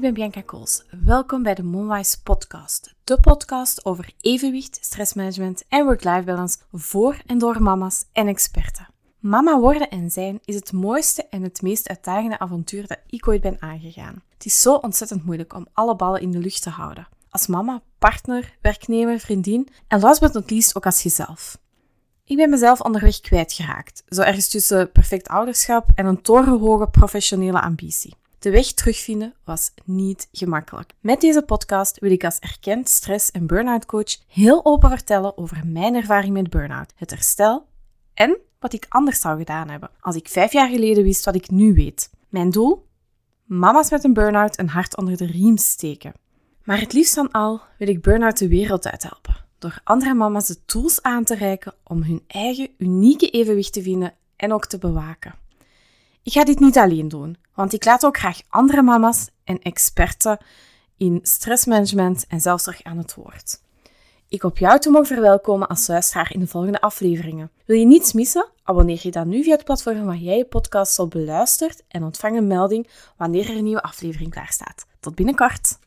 ben Bianca Kools. Welkom bij de Monwise podcast. De podcast over evenwicht, stressmanagement en work-life balance voor en door mama's en experten. Mama worden en zijn is het mooiste en het meest uitdagende avontuur dat ik ooit ben aangegaan. Het is zo ontzettend moeilijk om alle ballen in de lucht te houden. Als mama, partner, werknemer, vriendin en last but not least ook als jezelf. Ik ben mezelf onderweg kwijtgeraakt, zo ergens tussen perfect ouderschap en een torenhoge professionele ambitie. De weg terugvinden was niet gemakkelijk. Met deze podcast wil ik als erkend stress- en burn-out coach heel open vertellen over mijn ervaring met burn-out, het herstel en wat ik anders zou gedaan hebben als ik vijf jaar geleden wist wat ik nu weet. Mijn doel? Mama's met een burn-out een hart onder de riem steken. Maar het liefst van al wil ik burn-out de wereld uithelpen. Door andere mama's de tools aan te reiken om hun eigen unieke evenwicht te vinden en ook te bewaken. Ik ga dit niet alleen doen, want ik laat ook graag andere mama's en experten in stressmanagement en zelfzorg aan het woord. Ik hoop jou te mogen verwelkomen als luisteraar in de volgende afleveringen. Wil je niets missen? Abonneer je dan nu via het platform waar jij je podcast al beluistert en ontvang een melding wanneer er een nieuwe aflevering klaar staat. Tot binnenkort!